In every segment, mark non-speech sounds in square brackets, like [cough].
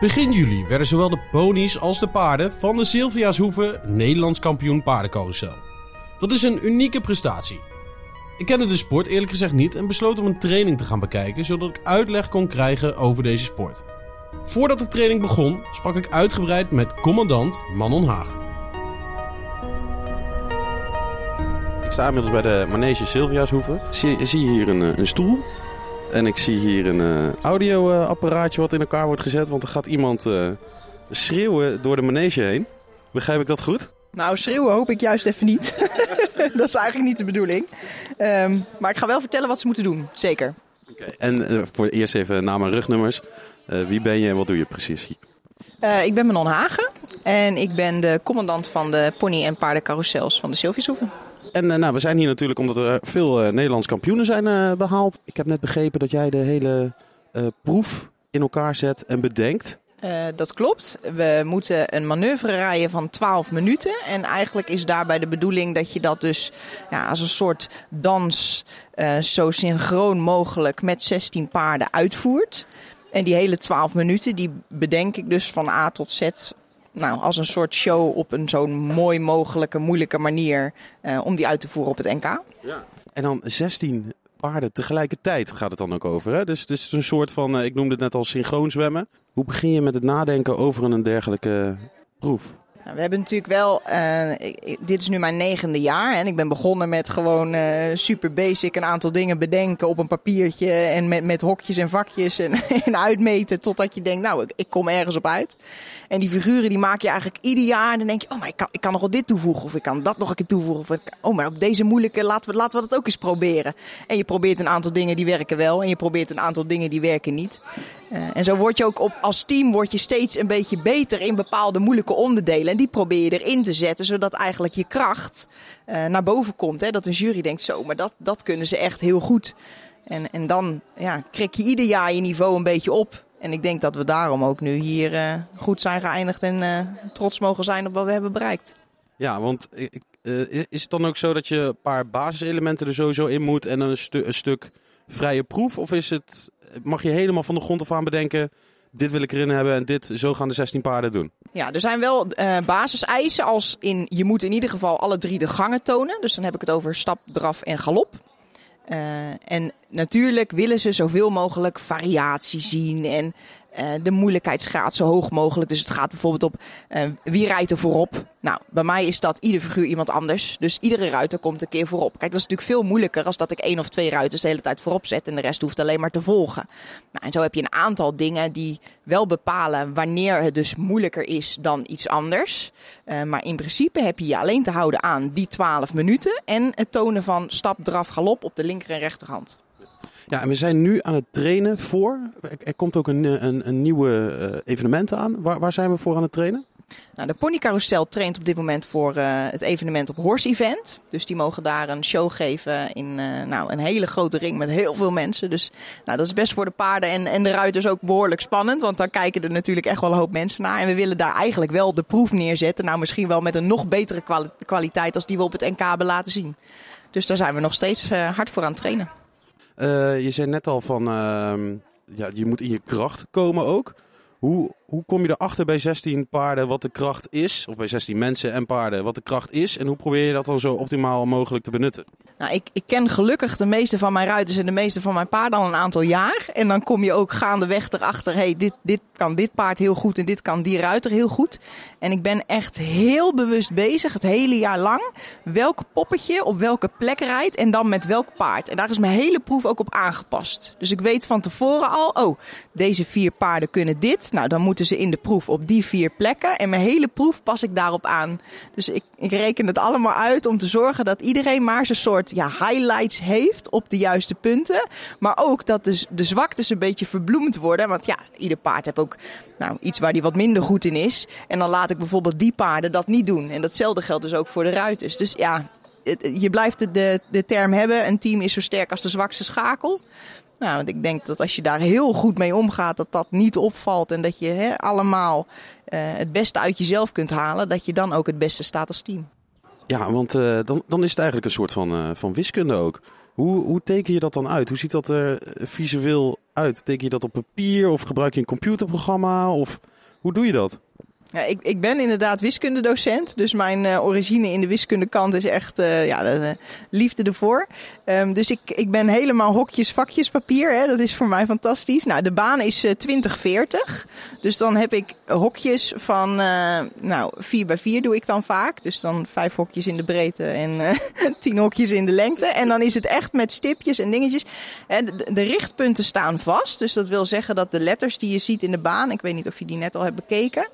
Begin juli werden zowel de ponies als de paarden van de Sylvia's Nederlands kampioen paardencarousel. Dat is een unieke prestatie. Ik kende de sport eerlijk gezegd niet en besloot om een training te gaan bekijken zodat ik uitleg kon krijgen over deze sport. Voordat de training begon, sprak ik uitgebreid met commandant Manon Hagen. Ik sta inmiddels bij de manege Sylvia's Zie, zie je hier een, eh, een stoel en ik zie hier een uh, audioapparaatje wat in elkaar wordt gezet. Want er gaat iemand uh, schreeuwen door de manege heen. Begrijp ik dat goed? Nou, schreeuwen hoop ik juist even niet. [laughs] dat is eigenlijk niet de bedoeling. Um, maar ik ga wel vertellen wat ze moeten doen, zeker. Okay. En uh, voor eerst even naam en rugnummers. wie ben je en wat doe je precies? ik ben Manon Hagen en ik ben de commandant van de pony- en paardencarousels van de Sylvieshoeven. En eh, nou, we zijn hier natuurlijk omdat er veel uh, Nederlands kampioenen zijn behaald. Ik heb net begrepen dat jij de hele proef in elkaar zet en bedenkt. dat klopt. We moeten een manoeuvre rijden van 12 minuten. En eigenlijk is daarbij de bedoeling dat je dat dus ja, als een soort dans zo synchroon mogelijk met 16 paarden uitvoert. En die hele 12 minuten, die bedenk ik dus van A tot Z nou, als een soort show op een zo'n mooi mogelijke, moeilijke manier uh, om die uit te voeren op het NK. Ja. En dan 16 paarden tegelijkertijd gaat het dan ook over. Hè? Dus het is een soort van, uh, ik noemde het net al synchroon zwemmen. Hoe begin je met het nadenken over een dergelijke proef? Nou, we hebben natuurlijk wel, uh, dit is nu mijn negende jaar en ik ben begonnen met gewoon uh, super basic een aantal dingen bedenken op een papiertje en met, met hokjes en vakjes en, [laughs] en uitmeten totdat je denkt, nou ik, ik, kom ergens op uit. En die figuren die maak je eigenlijk ieder jaar en dan denk je, oh maar ik kan, ik kan nog wel dit toevoegen of ik kan dat nog een keer toevoegen. Of ik, oh maar op deze moeilijke, laten we, laten we dat ook eens proberen. En je probeert een aantal dingen die werken wel en je probeert een aantal dingen die werken niet. Uh, en zo word je ook op, als team word je steeds een beetje beter in bepaalde moeilijke onderdelen. En die probeer je erin te zetten, zodat eigenlijk je kracht uh, naar boven komt. Hè? Dat een jury denkt, zo, maar dat, dat kunnen ze echt heel goed. En, en dan ja, krik je ieder jaar je niveau een beetje op. En ik denk dat we daarom ook nu hier uh, goed zijn geëindigd en trots mogen zijn op wat we hebben bereikt. Ja, want is het dan ook zo dat je een paar basiselementen er sowieso in moet en een stuk vrije proef? Of is het mag je helemaal van de grond af aan bedenken. Dit wil ik erin hebben en dit, zo gaan de 16 paarden doen. Ja, er zijn wel uh, basiseisen als in, je moet in ieder geval alle drie de gangen tonen. Dus dan heb ik het over stap, draf en galop. Uh, en natuurlijk willen ze zoveel mogelijk variatie zien en de moeilijkheidsgraad zo hoog mogelijk. Dus het gaat bijvoorbeeld op uh, wie rijdt er voorop. Nou, bij mij is dat ieder figuur iemand anders. Dus iedere ruiter komt een keer voorop. Kijk, dat is natuurlijk veel moeilijker als dat ik één of twee ruiters de hele tijd voorop zet en de rest hoeft alleen maar te volgen. Nou, en zo heb je een aantal dingen die wel bepalen wanneer het dus moeilijker is dan iets anders. Uh, maar in principe heb je je alleen te houden aan die 12 minuten en het tonen van stap, draf, galop op de linker en rechterhand. Ja, en we zijn nu aan het trainen voor. Er komt ook een, een, een nieuwe uh, evenement aan. Waar, waar zijn we voor aan het trainen? Nou, de ponycarousel traint op dit moment voor uh, het evenement op Horse Event. Dus die mogen daar een show geven in nou, een hele grote ring met heel veel mensen. Dus nou, dat is best voor de paarden en, en de ruiters ook behoorlijk spannend. Want dan kijken er natuurlijk echt wel een hoop mensen naar. En we willen daar eigenlijk wel de proef neerzetten. Nou, misschien wel met een nog betere kwaliteit als die we op het NK hebben laten zien. Dus daar zijn we nog steeds hard voor aan het trainen. Uh, je zei net al van, uh, ja, je moet in je kracht komen ook. Hoe, hoe kom je erachter bij 16 paarden wat de kracht is? Of bij 16 mensen en paarden wat de kracht is? En hoe probeer je dat dan zo optimaal mogelijk te benutten? Nou, ik, ik ken gelukkig de meeste van mijn ruiters en de meeste van mijn paarden al een aantal jaar. En dan kom je ook gaandeweg erachter, hey, dit, dit kan dit paard heel goed en dit kan die ruiter heel goed. En ik ben echt heel bewust bezig, het hele jaar lang, welk poppetje op welke plek rijdt en dan met welk paard. En daar is mijn hele proef ook op aangepast. Dus ik weet van tevoren al, oh, deze vier paarden kunnen dit. Nou, dan moeten ze in de proef op die vier plekken. En mijn hele proef pas ik daarop aan. Dus ik, ik reken het allemaal uit om te zorgen dat iedereen maar zijn soort ja, highlights heeft op de juiste punten. Maar ook dat de, de zwaktes een beetje verbloemd worden. Want ja, ieder paard heeft ook nou, iets waar hij wat minder goed in is. En dan laat ik bijvoorbeeld die paarden dat niet doen. En datzelfde geldt dus ook voor de ruiters. Dus ja, je blijft de, de, de term hebben: een team is zo sterk als de zwakste schakel. Nou, want ik denk dat als je daar heel goed mee omgaat, dat dat niet opvalt. En dat je allemaal uh, het beste uit jezelf kunt halen. Dat je dan ook het beste staat als team. Ja, want uh, dan, dan is het eigenlijk een soort van, uh, van wiskunde ook. Hoe, hoe teken je dat dan uit? Hoe ziet dat er visueel uit? Teken je dat op papier of gebruik je een computerprogramma? Of Hoe doe je dat? Ja, ik, ik ben inderdaad wiskundedocent, dus mijn uh, origine in de wiskundekant is echt uh, ja, de, liefde ervoor. Um, dus ik, ik ben helemaal hokjes, vakjes papier, hè, dat is voor mij fantastisch. Nou, de baan is uh, 2040, dus dan heb ik hokjes van, nou, 4 bij 4 doe ik dan vaak. Dus dan vijf hokjes in de breedte en [laughs] tien hokjes in de lengte. En dan is het echt met stipjes en dingetjes. De, de richtpunten staan vast, dus dat wil zeggen dat de letters die je ziet in de baan, ik weet niet of je die net al hebt bekeken...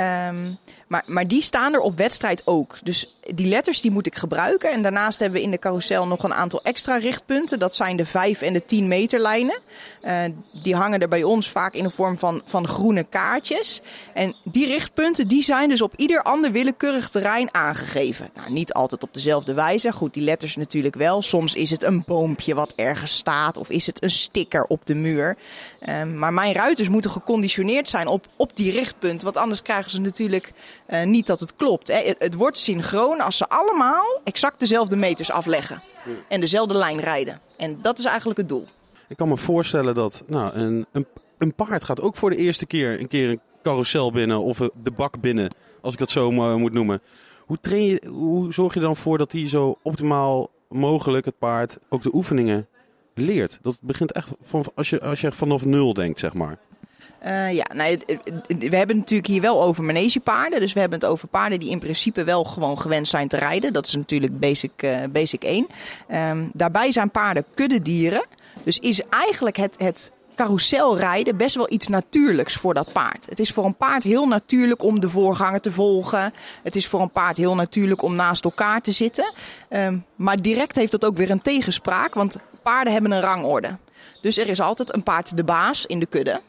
Um, maar, maar die staan er op wedstrijd ook. Dus die letters die moet ik gebruiken. En daarnaast hebben we in de carousel nog een aantal extra richtpunten. Dat zijn de 5 en de 10 meter lijnen. Uh, die hangen er bij ons vaak in de vorm van, van groene kaartjes. En die richtpunten die zijn dus op ieder ander willekeurig terrein aangegeven. Nou, niet altijd op dezelfde wijze. Goed, die letters natuurlijk wel. Soms is het een boompje wat ergens staat. Of is het een sticker op de muur. Um, maar mijn ruiters moeten geconditioneerd zijn op, op die richtpunten. Want anders krijgen ze natuurlijk uh, niet dat het klopt. Hè. Het, het, wordt synchroon als ze allemaal exact dezelfde meters afleggen. En dezelfde lijn rijden. En dat is eigenlijk het doel. Ik kan me voorstellen dat nou, een, een, een paard gaat ook voor de eerste keer een keer een carousel binnen of de bak binnen, als ik dat zo moet noemen. Hoe, train je, hoe zorg je dan voor dat hij zo optimaal mogelijk, het paard, ook de oefeningen leert? Dat begint echt van, als, je, als je vanaf nul denkt, zeg maar. Uh, ja, nou, we hebben natuurlijk hier wel over manegepaarden. Dus we hebben het over paarden die in principe wel gewoon gewend zijn te rijden. Dat is natuurlijk basic, uh, basic 1. Um, daarbij zijn paarden kuddedieren. Dus is eigenlijk het, het carouselrijden best wel iets natuurlijks voor dat paard. Het is voor een paard heel natuurlijk om de voorganger te volgen. Het is voor een paard heel natuurlijk om naast elkaar te zitten. Um, maar direct heeft dat ook weer een tegenspraak, want paarden hebben een rangorde. Dus er is altijd een paard de baas in de kudde.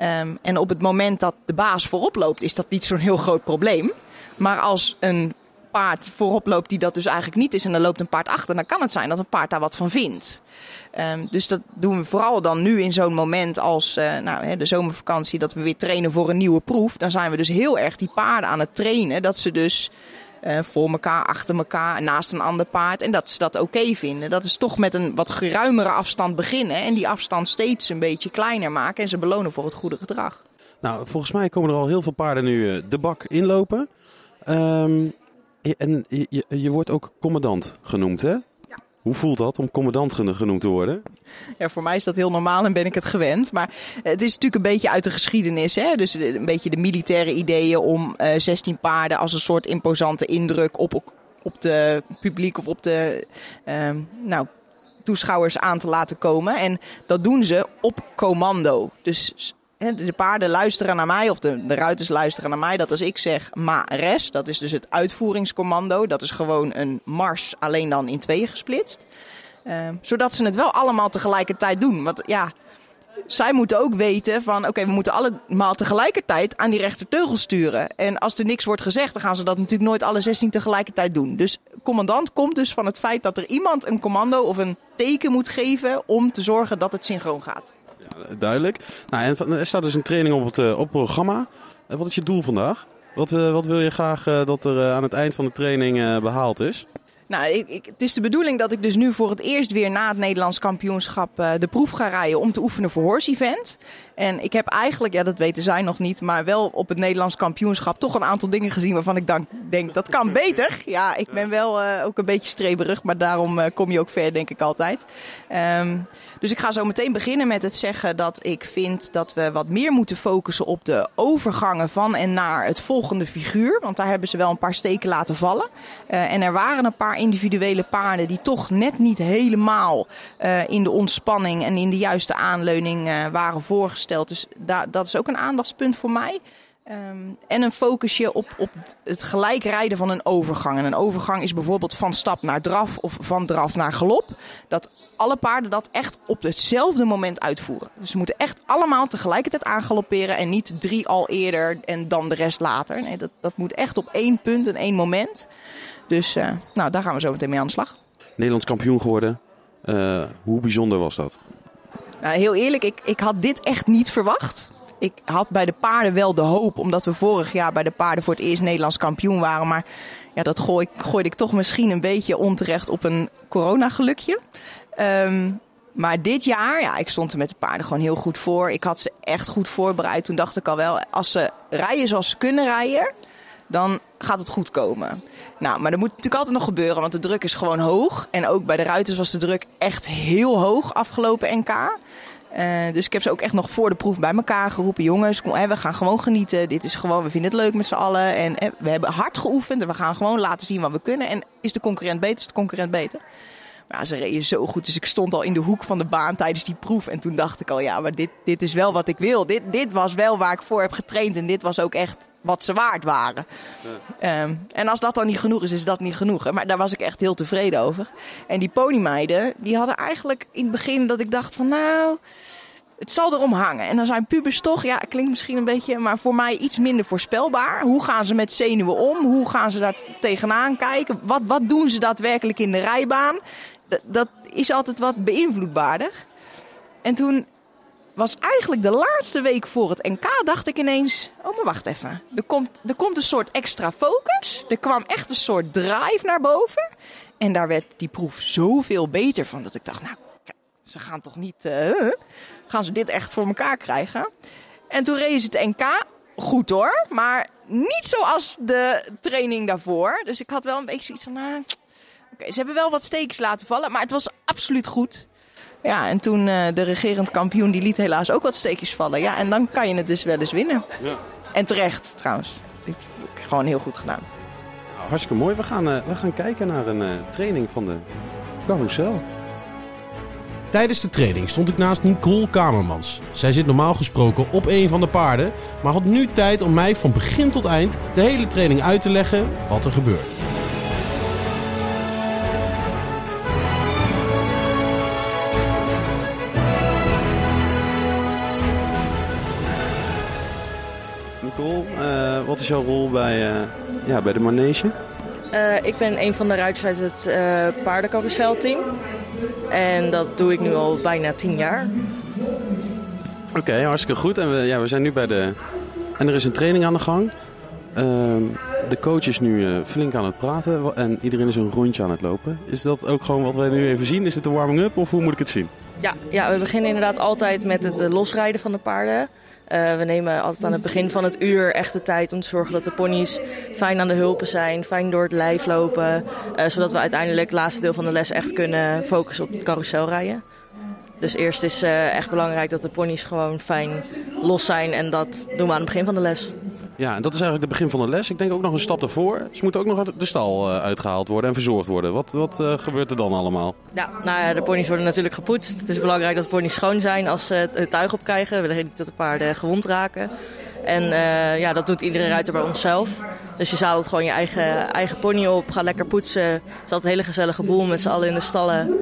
Um, en op het moment dat de baas voorop loopt, is dat niet zo'n heel groot probleem. Maar als een paard voorop loopt die dat dus eigenlijk niet is en er loopt een paard achter, dan kan het zijn dat een paard daar wat van vindt. Um, dus dat doen we vooral dan nu in zo'n moment als uh, nou, de zomervakantie, dat we weer trainen voor een nieuwe proef. Dan zijn we dus heel erg die paarden aan het trainen, dat ze dus uh, voor elkaar, achter elkaar, naast een ander paard. En dat ze dat oké vinden. Dat is toch met een wat geruimere afstand beginnen. En die afstand steeds een beetje kleiner maken. En ze belonen voor het goede gedrag. Nou, volgens mij komen er al heel veel paarden nu uh, de bak inlopen. Um, en je, wordt ook commandant genoemd, hè? Hoe voelt dat om commandant genoemd te worden? Ja, voor mij is dat heel normaal en ben ik het gewend. Maar het is natuurlijk een beetje uit de geschiedenis. Hè? Dus een beetje de militaire ideeën om uh, eh, 16 paarden als een soort imposante indruk op, op de publiek of op de uh, nou, toeschouwers aan te laten komen. En dat doen ze op commando. Dus de paarden luisteren naar mij, of de, de ruiters luisteren naar mij. Dat als ik zeg ma res, dat is dus het uitvoeringscommando. Dat is gewoon een mars, alleen dan in tweeën gesplitst. Uh, zodat ze het wel allemaal tegelijkertijd doen. Want ja, zij moeten ook weten van oké, we moeten allemaal tegelijkertijd aan die rechterteugel sturen. En als er niks wordt gezegd, dan gaan ze dat natuurlijk nooit alle 16 tegelijkertijd doen. Dus commandant komt dus van het feit dat er iemand een commando of een teken moet geven om te zorgen dat het synchroon gaat duidelijk. Nou, en er staat dus een training op het, op programma. Wat is je doel vandaag? Wat, wat wil je graag dat er aan het eind van de training behaald is? Nou, ik, het is de bedoeling dat ik dus nu voor het eerst weer na het Nederlands kampioenschap de proef ga rijden om te oefenen voor horse event. En ik heb eigenlijk, ja dat weten zij nog niet, maar wel op het Nederlands kampioenschap toch een aantal dingen gezien waarvan ik dan denk dat kan beter. Ja, ik ben wel ook een beetje streberig, maar daarom kom je ook ver denk ik altijd. Um, dus ik ga zo meteen beginnen met het zeggen dat ik vind dat we wat meer moeten focussen op de overgangen van en naar het volgende figuur. Want daar hebben ze wel een paar steken laten vallen. Uh, en er waren een paar individuele paarden die toch net niet helemaal uh, in de ontspanning en in de juiste aanleuning uh, waren voorgesteld. Dus da dat is ook een aandachtspunt voor mij. Um, en een focusje op, op het gelijk rijden van een overgang. En een overgang is bijvoorbeeld van stap naar draf of van draf naar galop. Dat alle paarden dat echt op hetzelfde moment uitvoeren. Dus ze moeten echt allemaal tegelijkertijd aangalopperen en niet drie al eerder en dan de rest later. Nee, dat, dat moet echt op één punt en één moment. Dus uh, nou, daar gaan we zo meteen mee aan de slag. Nederlands kampioen geworden. Uh, hoe bijzonder was dat? Nou, heel eerlijk, ik, ik had dit echt niet verwacht ik had bij de paarden wel de hoop, omdat we vorig jaar bij de paarden voor het eerst Nederlands kampioen waren. Maar ja, dat gooi, gooide ik toch misschien een beetje onterecht op een coronagelukje. Um, Maar dit jaar, ja, ik stond er met de paarden gewoon heel goed voor. Ik had ze echt goed voorbereid. Toen dacht ik al wel, als ze rijden zoals ze kunnen rijden, dan gaat het goed komen. Nou, maar er moet natuurlijk altijd nog gebeuren, want de druk is gewoon hoog. En ook bij de ruiters was de druk echt heel hoog afgelopen NK. Uh, dus ik heb ze ook echt nog voor de proef bij elkaar geroepen. Jongens, kom, we gaan gewoon genieten. Dit is gewoon, we vinden het leuk met z'n allen. En hè, we hebben hard geoefend en we gaan gewoon laten zien wat we kunnen. En is de concurrent beter, is de concurrent beter. Maar ze reden zo goed. Dus ik stond al in de hoek van de baan tijdens die proef. En toen dacht ik al, ja, maar dit, dit is wel wat ik wil. Dit, dit was wel waar ik voor heb getraind. En dit was ook echt wat ze waard waren. Ja. Um, en als dat dan niet genoeg is, is dat niet genoeg. Maar daar was ik echt heel tevreden over. En die ponymeiden, die hadden eigenlijk in het begin dat ik dacht van nou... Het zal erom hangen. En dan zijn pubers toch, ja, klinkt misschien een beetje, maar voor mij iets minder voorspelbaar. Hoe gaan ze met zenuwen om? Hoe gaan ze daar tegenaan kijken? Wat, wat doen ze daadwerkelijk in de rijbaan? Dat is altijd wat beïnvloedbaarder. En toen was eigenlijk de laatste week voor het NK, dacht ik ineens: Oh, maar wacht even. Er komt, er komt een soort extra focus. Er kwam echt een soort drive naar boven. En daar werd die proef zoveel beter van dat ik dacht: Nou, ze gaan toch niet. Uh, gaan ze dit echt voor elkaar krijgen? En toen reed ze het NK. Goed hoor, maar niet zoals de training daarvoor. Dus ik had wel een beetje zoiets van: nou, okay, ze hebben wel wat steekjes laten vallen, maar het was absoluut goed. Ja, en toen uh, de regerend kampioen, die liet helaas ook wat steekjes vallen. Ja, en dan kan je het dus wel eens winnen. Ja. En terecht, trouwens. Ik, gewoon heel goed gedaan. Nou, hartstikke mooi. We gaan, uh, we gaan kijken naar een uh, training van de carousel. Tijdens de training stond ik naast Nicole Kamermans. Zij zit normaal gesproken op een van de paarden, maar had nu tijd om mij van begin tot eind de hele training uit te leggen wat er gebeurt. Is jouw rol bij, uh, ja, bij de manege? Uh, ik ben een van de ruiters uit het uh, paardencarouselteam. En dat doe ik nu al bijna tien jaar. Oké, okay, hartstikke goed. En we, ja, we zijn nu bij de... En er is een training aan de gang. Ehm, de coach is nu flink aan het praten en iedereen is een rondje aan het lopen. Is dat ook gewoon wat wij nu even zien? Is het een warming-up of hoe moet ik het zien? Ja, ja, we beginnen inderdaad altijd met het losrijden van de paarden. Uh, we nemen altijd aan het begin van het uur echt de tijd om te zorgen dat de ponies fijn aan de hulpen zijn, fijn door het lijf lopen. Uh, zodat we uiteindelijk het laatste deel van de les echt kunnen focussen op het carouselrijden. Dus eerst is uh, echt belangrijk dat de ponies gewoon fijn los zijn en dat doen we aan het begin van de les. Ja, en dat is eigenlijk het begin van de les. Ik denk ook nog een stap daarvoor. Ze moeten ook nog uit de stal uh, uitgehaald worden en verzorgd worden. Wat, wat uh, gebeurt er dan allemaal? Ja, nou ja, de ponies worden natuurlijk gepoetst. Het is belangrijk dat de ponies schoon zijn als ze het tuig opkrijgen. We willen niet dat de paarden gewond raken. En uh, ja, dat doet iedere ruiter bij onszelf. Dus je zadelt gewoon je eigen, eigen pony op, ga lekker poetsen. Het is altijd een hele gezellige boel met z'n allen in de stallen.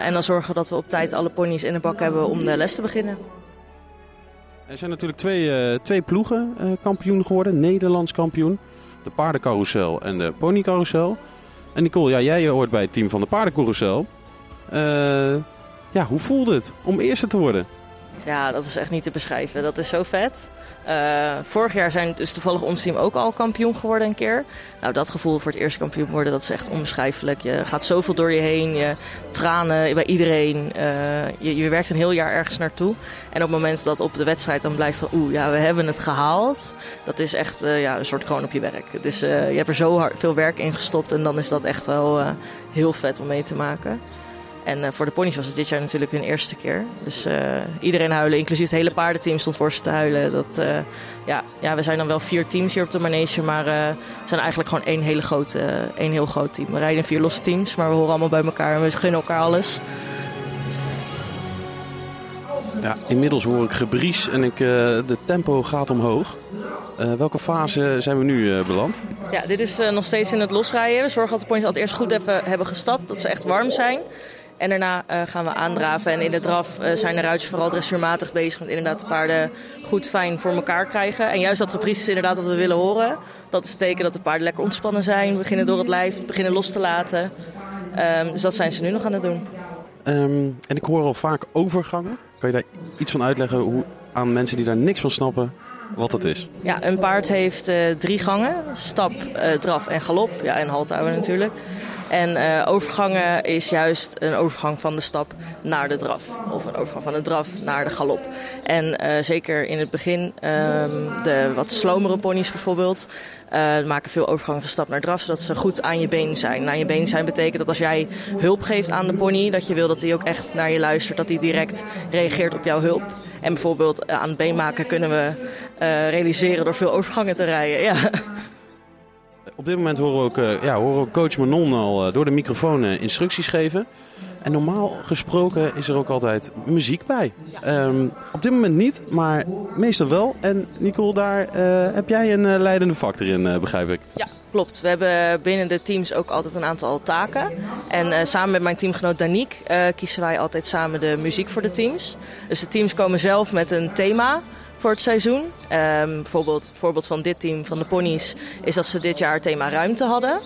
en dan zorgen we dat we op tijd alle ponies in de bak hebben om de les te beginnen. Er zijn natuurlijk twee, uh, twee ploegen uh, kampioen geworden. Nederlands kampioen. De paardencarousel en de ponycarousel. En Nicole, ja, jij hoort bij het team van de paardencarousel. Uh, ja, hoe voelde het om eerste te worden? Ja, dat is echt niet te beschrijven. Dat is zo vet. Uh, vorig jaar zijn dus toevallig ons team ook al kampioen geworden een keer. Nou, dat gevoel voor het eerste kampioen worden, dat is echt onbeschrijfelijk. Je gaat zoveel door je heen, je tranen bij iedereen. Uh, je, je, werkt een heel jaar ergens naartoe. En op het moment dat op de wedstrijd dan blijft van... oeh, ja, we hebben het gehaald. Dat is echt uh, ja, een soort gewoon op je werk. Dus je hebt er zo hard, veel werk in gestopt. En dan is dat echt wel heel vet om mee te maken. En uh, voor de ponies was het dit jaar natuurlijk hun eerste keer. Dus uh, iedereen huilen, inclusief het hele paardenteam stond voor ze te huilen. Dat, uh, ja, ja, we zijn dan wel vier teams hier op de manege, maar we zijn eigenlijk gewoon één, hele grote, één heel groot team. We rijden in vier losse teams, maar we horen allemaal bij elkaar en we gunnen elkaar alles. Ja, inmiddels hoor ik gebries en ik, de tempo gaat omhoog. Uh, welke fase zijn we nu uh, beland? Ja, dit is uh, nog steeds in het losrijden. We zorgen dat de ponies altijd eerst goed even hebben gestapt, dat ze echt warm zijn. En daarna uh, gaan we aandraven. En in de draf uh, zijn de ruiters vooral dressuurmatig bezig met inderdaad de paarden goed fijn voor elkaar krijgen. En juist dat reprise is inderdaad wat we willen horen. Dat is het teken dat de paarden lekker ontspannen zijn, beginnen door het lijf, beginnen los te laten. Um, dus dat zijn ze nu nog aan het doen. Um, en ik hoor al vaak overgangen. Kan je daar iets van uitleggen hoe, aan mensen die daar niks van snappen? wat dat is? Ja, een paard heeft uh, drie gangen. Stap, draf en galop. Ja, en haltouwen natuurlijk. En uh, overgangen is juist een overgang van de stap naar de draf. Of een overgang van de draf naar de galop. En uh, zeker in het begin, um, de wat slomere ponies bijvoorbeeld, uh, maken veel overgang van stap naar draf, zodat ze goed aan je been zijn. Aan je been zijn betekent dat als jij hulp geeft aan de pony, dat je wil dat hij ook echt naar je luistert, dat hij direct reageert op jouw hulp. En bijvoorbeeld aan het been maken kunnen we realiseren door veel overgangen te rijden. Ja. Op dit moment horen we ook, uh, ja, horen we coach Manon al uh, door de microfoon uh, instructies geven. En normaal gesproken is er ook altijd muziek bij. Um, op dit moment niet, maar meestal wel. En Nicole, daar heb jij een leidende factor in, begrijp ik. Ja, klopt. We hebben binnen de teams ook altijd een aantal taken. En samen met mijn teamgenoot Danique kiezen wij altijd samen de muziek voor de teams. Dus de teams komen zelf met een thema voor het seizoen. Um, bijvoorbeeld, voorbeeld van dit team, van de ponies, is dat ze dit jaar het thema ruimte hadden.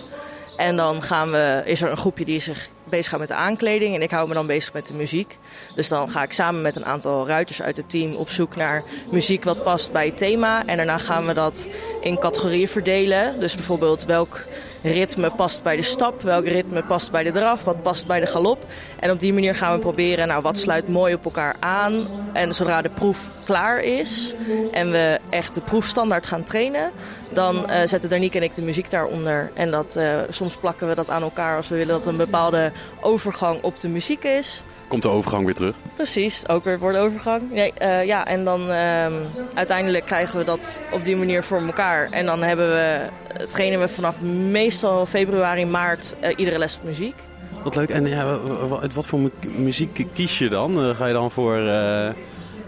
En dan gaan we, is er een groepje die zich bezig gaat met de aankleding en ik hou me dan bezig met de muziek. Dus dan ga ik samen met een aantal ruiters uit het team op zoek naar muziek wat past bij het thema. En daarna gaan we dat in categorieën verdelen. Dus bijvoorbeeld welk ritme past bij de stap, welk ritme past bij de draf, wat past bij de galop. En op die manier gaan we proberen, nou wat sluit mooi op elkaar aan. En zodra de proef klaar is en we echt de proefstandaard gaan trainen, dan uh, zetten Danique en ik de muziek daaronder. En dat, uh, soms plakken we dat aan elkaar als we willen dat een bepaalde overgang op de muziek is. Komt de overgang weer terug? Precies, ook weer voor de overgang. Ja, uh, ja en dan uh, uiteindelijk krijgen we dat op die manier voor elkaar. En dan hebben we, trainen we vanaf meestal februari, maart uh, iedere les op muziek. Wat leuk. En ja, wat, wat voor muziek kies je dan? ga je dan voor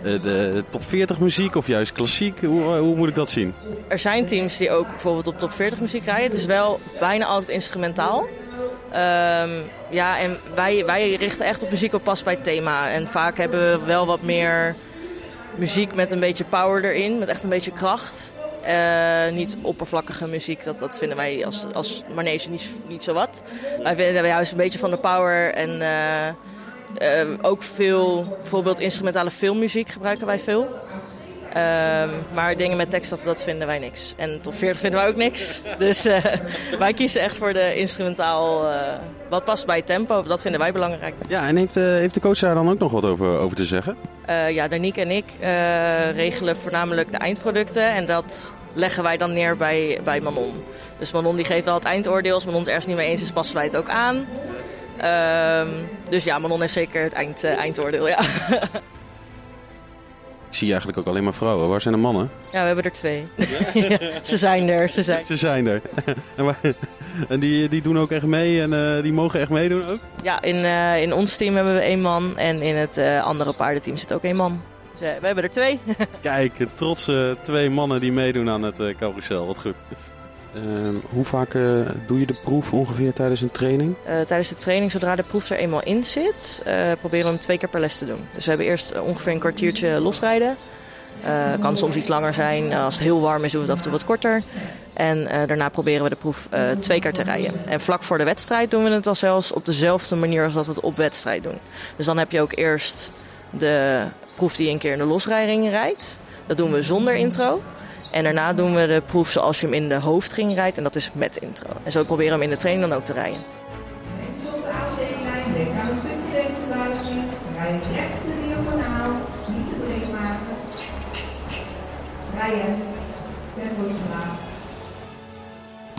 de top 40 muziek of juist klassiek? Hoe, hoe moet ik dat zien? Er zijn teams die ook bijvoorbeeld op top 40 muziek rijden. Het is wel bijna altijd instrumentaal. Um, ja, en wij, wij richten echt op muziek wat past bij het thema. En vaak hebben we wel wat meer muziek met een beetje power erin, met echt een beetje kracht. Uh, niet oppervlakkige muziek, dat, dat vinden wij als, als manege niet, niet zo wat. Wij vinden juist een beetje van de power en uh, uh, ook veel, bijvoorbeeld instrumentale filmmuziek gebruiken wij veel. Um, maar dingen met tekst, dat, dat vinden wij niks. En top 40 vinden wij ook niks. Dus uh, [laughs] wij kiezen echt voor de instrumentaal. Uh, wat past bij tempo, dat vinden wij belangrijk. Ja, en heeft, uh, heeft de coach daar dan ook nog wat over, over te zeggen? ja, Danique en ik regelen voornamelijk de eindproducten. En dat leggen wij dan neer bij, bij Manon. Dus Manon die geeft wel het eindoordeel. Als Manon het ergens niet mee eens is, passen wij het ook aan. Um, dus ja, Manon heeft zeker het eind, eindoordeel, ja. [laughs] Ik zie eigenlijk ook alleen maar vrouwen. Waar zijn de mannen? Ja, we hebben er twee. Ja? [laughs] ze zijn er. Ze zijn, ze zijn er. [laughs] en die, die doen ook echt mee en uh, die mogen echt meedoen ook? Ja, in, uh, in ons team hebben we één man en in het uh, andere paardenteam zit ook één man. Dus, we hebben er twee. [laughs] Kijk, trotse twee mannen die meedoen aan het carousel. Wat goed. Uh, hoe vaak uh, doe je de proef ongeveer tijdens een training? Uh, tijdens de training, zodra de proef er eenmaal in zit, proberen we hem twee keer per les te doen. Dus we hebben eerst ongeveer een kwartiertje losrijden. Het kan soms iets langer zijn. Als het heel warm is, doen we het af en toe wat korter. En daarna proberen we de proef twee keer te rijden. En vlak voor de wedstrijd doen we het dan zelfs op dezelfde manier als dat we het op wedstrijd doen. Dus dan heb je ook eerst de proef die een keer in de losrijding rijdt. Dat doen we zonder intro. En daarna doen we de proef zoals je hem in de hoofdring rijdt. En dat is met intro. En zo proberen we hem in de training dan ook te rijden.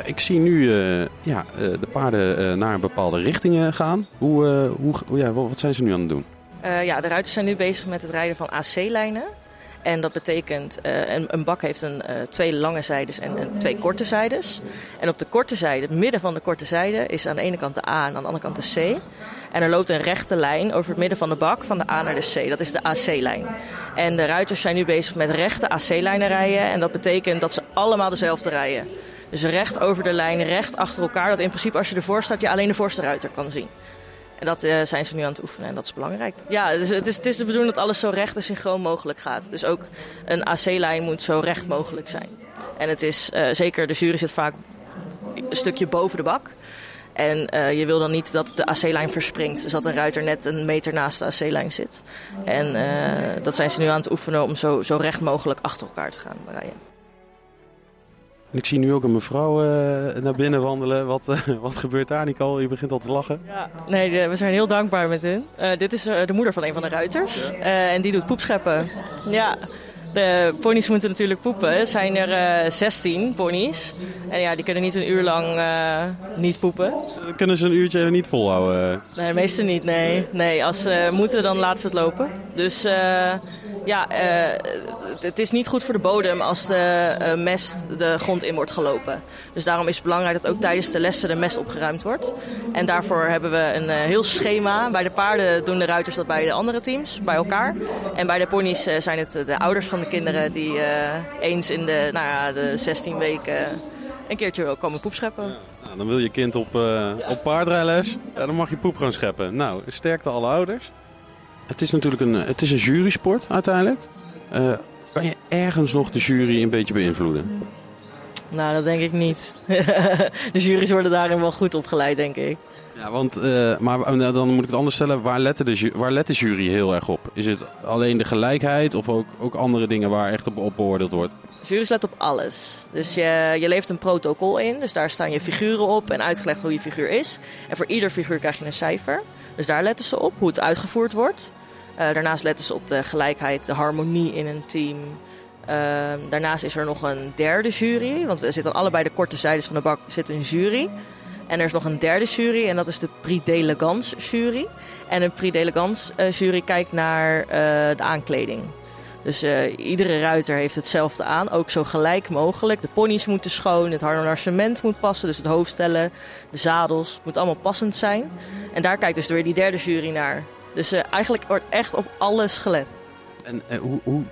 Ik zie nu uh, ja, uh, de paarden uh, naar bepaalde richtingen gaan. Hoe, hoe, ja, wat zijn ze nu aan het doen? ja, de ruiters zijn nu bezig met het rijden van AC-lijnen. En dat betekent, uh, een, een, bak heeft een, uh, twee lange zijdes en, en, twee korte zijdes. En op de korte zijde, het midden van de korte zijde, is aan de ene kant de A en aan de andere kant de C. En er loopt een rechte lijn over het midden van de bak van de A naar de C. Dat is de AC-lijn. En de ruiters zijn nu bezig met rechte AC-lijnen rijden. En dat betekent dat ze allemaal dezelfde rijden. Dus recht over de lijn, recht achter elkaar. Dat in principe als je ervoor staat, je alleen de voorste ruiter kan zien. En dat uh, zijn ze nu aan het oefenen en dat is belangrijk. Ja, dus het, is, het is de bedoeling dat alles zo recht en synchroon mogelijk gaat. Dus ook een AC-lijn moet zo recht mogelijk zijn. En het is uh, zeker, de jury zit vaak een stukje boven de bak. En uh, je wil dan niet dat de AC-lijn verspringt. Dus dat de ruiter net een meter naast de AC-lijn zit. En dat zijn ze nu aan het oefenen om zo, zo recht mogelijk achter elkaar te gaan rijden. En ik zie nu ook een mevrouw eh, naar binnen wandelen. Wat, eh, [laughs] wat gebeurt daar, Nicole? Je begint al te lachen. Ja, nee, we zijn heel dankbaar met hun. Eh, dit is de moeder van een van de ruiters. Eh, en die doet poepscheppen. Ja, de ponies moeten natuurlijk poepen. Er zijn er eh 16 ponies. En ja, die kunnen niet een uur lang eh, niet poepen. Dan kunnen ze een uurtje niet volhouden. Nee, de meeste niet, nee. Nee, als ze moeten, dan laten ze het lopen. Dus eh, ja, eh, het, is niet goed voor de bodem als de eh, mest de grond in wordt gelopen. Dus daarom is het belangrijk dat ook tijdens de lessen de mest opgeruimd wordt. En daarvoor hebben we een eh, heel schema. Bij de paarden doen de ruiters dat bij de andere teams, bij elkaar. En bij de ponies zijn het de ouders van de kinderen die eens in de, nou ja, de 16 weken een keertje komen poepscheppen. Nou, dan wil je kind op, op paardrijles. Dan mag je poep gaan scheppen. Nou, sterkte alle ouders. Het is natuurlijk een, het is een jurysport uiteindelijk. Eh, kan je ergens nog de jury een beetje beïnvloeden? Nou, dat denk ik niet. [laughs] de jury's worden daarin wel goed opgeleid, denk ik. Ja, want, eh, maar eh, dan moet ik het anders stellen. Waar let, de, waar let de jury heel erg op? Is het alleen de gelijkheid of ook, ook andere dingen waar echt op, op beoordeeld wordt? Jury's let op alles. Dus je, je levert een protocol in. Dus daar staan je figuren op en uitgelegd hoe je figuur is. En voor ieder figuur krijg je een cijfer. Dus daar letten ze op, hoe het uitgevoerd wordt. Eh, daarnaast letten ze op de gelijkheid, de harmonie in een team. Ehm, daarnaast is er nog een derde jury. Want we zitten aan allebei de korte zijdes van de bak zit een jury. En er is nog een derde jury en dat is de Prix d'Elegance jury. En een Prix d'Elegance eh, jury kijkt naar eh, de aankleding. Dus eh, iedere ruiter heeft hetzelfde aan, ook zo gelijk mogelijk. De ponies moeten schoon, het harnasement moet passen, dus het hoofdstellen, de zadels, het moet allemaal passend zijn. En daar kijkt dus weer die derde jury naar. Dus eh, eigenlijk wordt echt op alles gelet. En eh, hoe, hoe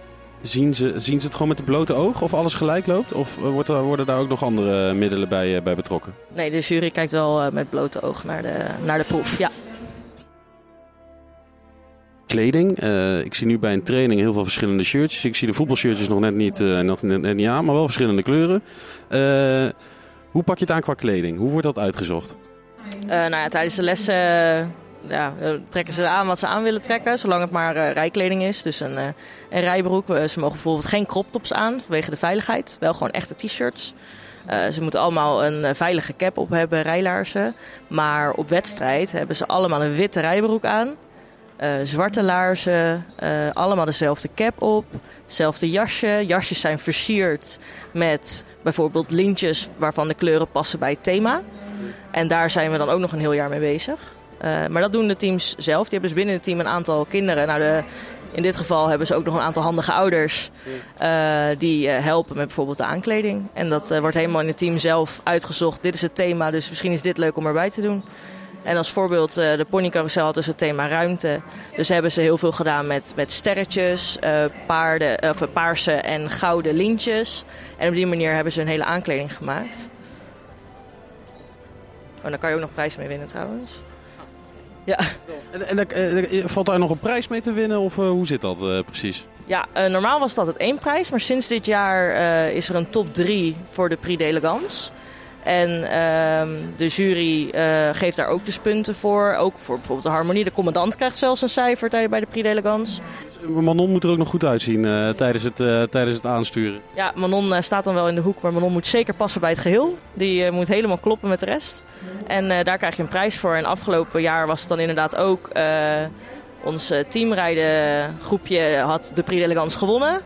zien, ze, zien ze het gewoon met de blote oog of alles gelijk loopt? Of wordt er, worden daar ook nog andere middelen bij, bij betrokken? Nee, de jury kijkt wel met blote oog naar de, naar de proef. Ja. Kleding. Eh, ik zie nu bij een training heel veel verschillende shirtjes. Ik zie de voetbalshirtjes nog net niet, eh, nog net, niet aan, maar wel verschillende kleuren. Eh, hoe pak je het aan qua kleding? Hoe wordt dat uitgezocht? Nou ja, tijdens de lessen ja, trekken ze aan wat ze aan willen trekken, zolang het maar rijkleding is. Dus een, een rijbroek. Ze mogen bijvoorbeeld geen crop tops aan vanwege de veiligheid. Wel gewoon echte t-shirts. Ze moeten allemaal een veilige cap op hebben, rijlaarzen. Maar op wedstrijd hebben ze allemaal een witte rijbroek aan. Eh, zwarte laarzen, eh, allemaal dezelfde cap op, hetzelfde jasje. Jasjes zijn versierd met bijvoorbeeld lintjes waarvan de kleuren passen bij het thema. En daar zijn we dan ook nog een heel jaar mee bezig. Eh, maar dat doen de teams zelf. Die hebben dus binnen het team een aantal kinderen. Nou, de, in dit geval hebben ze ook nog een aantal handige ouders die helpen met bijvoorbeeld de aankleding. En dat wordt helemaal in het team zelf uitgezocht. Dit is het thema, dus misschien is dit leuk om erbij te doen. En als voorbeeld, eh, de ponycarousel had dus het thema ruimte. Dus hebben ze heel veel gedaan met, met sterretjes, eh, paarden, of, eh, paarse en gouden lintjes. En op die manier hebben ze een hele aankleding gemaakt. Oh, daar kan je ook nog prijs mee winnen trouwens. Ja, En, en valt daar nog een prijs mee te winnen of hoe zit dat precies? ja normaal was dat het één prijs, maar sinds dit jaar is er een top 3 voor de Prix d'Elegance. En ehm, de jury eh, geeft daar ook dus punten voor. Ook voor bijvoorbeeld de harmonie. De commandant krijgt zelfs een cijfer bij de Prix d'Elegance. Manon moet er ook nog goed uitzien eh, tijdens, het, eh, tijdens het aansturen. Ja, Manon staat dan wel in de hoek, maar Manon moet zeker passen bij het geheel. Die moet helemaal kloppen met de rest. En daar krijg je een prijs voor. En afgelopen jaar was het dan inderdaad ook... ons eh, teamrijden groepje had de Prix d'Elegance gewonnen.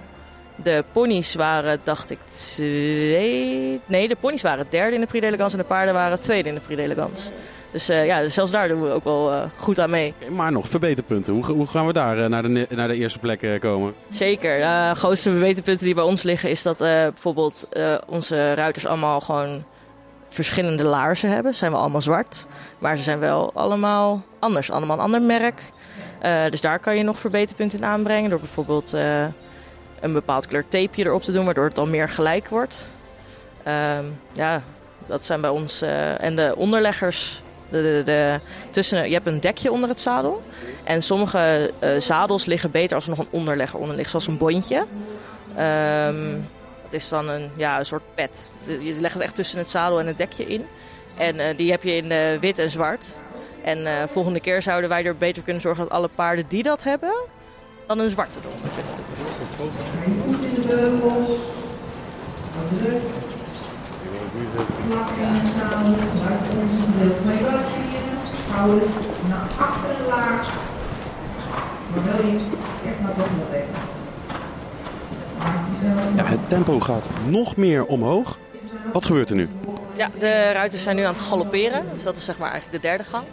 De ponies waren, dacht ik, twee... Nee, de ponies waren derde in de Prix d'Elegance en de paarden waren tweede in de Prix d'Elegance. Dus eh, ja, dus zelfs daar doen we ook wel eh, goed aan mee. Maar nog verbeterpunten. Hoe, hoe gaan we daar eh, naar, de, naar de eerste plek komen? Zeker. De grootste verbeterpunten die bij ons liggen is dat bijvoorbeeld onze ruiters allemaal gewoon verschillende laarzen hebben. Zijn wel allemaal zwart, maar ze zijn wel allemaal anders. Allemaal een ander merk. Dus daar kan je nog verbeterpunten in aanbrengen door bijvoorbeeld een bepaald kleur tapeje erop te doen, waardoor het dan meer gelijk wordt. Ehm, ja, dat zijn bij ons. eh, en de onderleggers. De, de, tussen, je hebt een dekje onder het zadel. En sommige eh, zadels liggen beter als er nog een onderlegger onder ligt, zoals een bondje. Ehm dat is dan een, ja, een soort pet. Je legt het echt tussen het zadel en het dekje in. En eh, die heb je in wit en zwart. En volgende keer zouden wij er beter kunnen zorgen dat alle paarden die dat hebben, dan een zwarte eronder kunnen doen. Schouders naar achteren laag. Maar wil je echt naar boven bewegen. Ja, het tempo gaat nog meer omhoog. Wat gebeurt er nu? Ja, de ruiters zijn nu aan het galopperen. Dus dat is zeg maar eigenlijk de derde gang.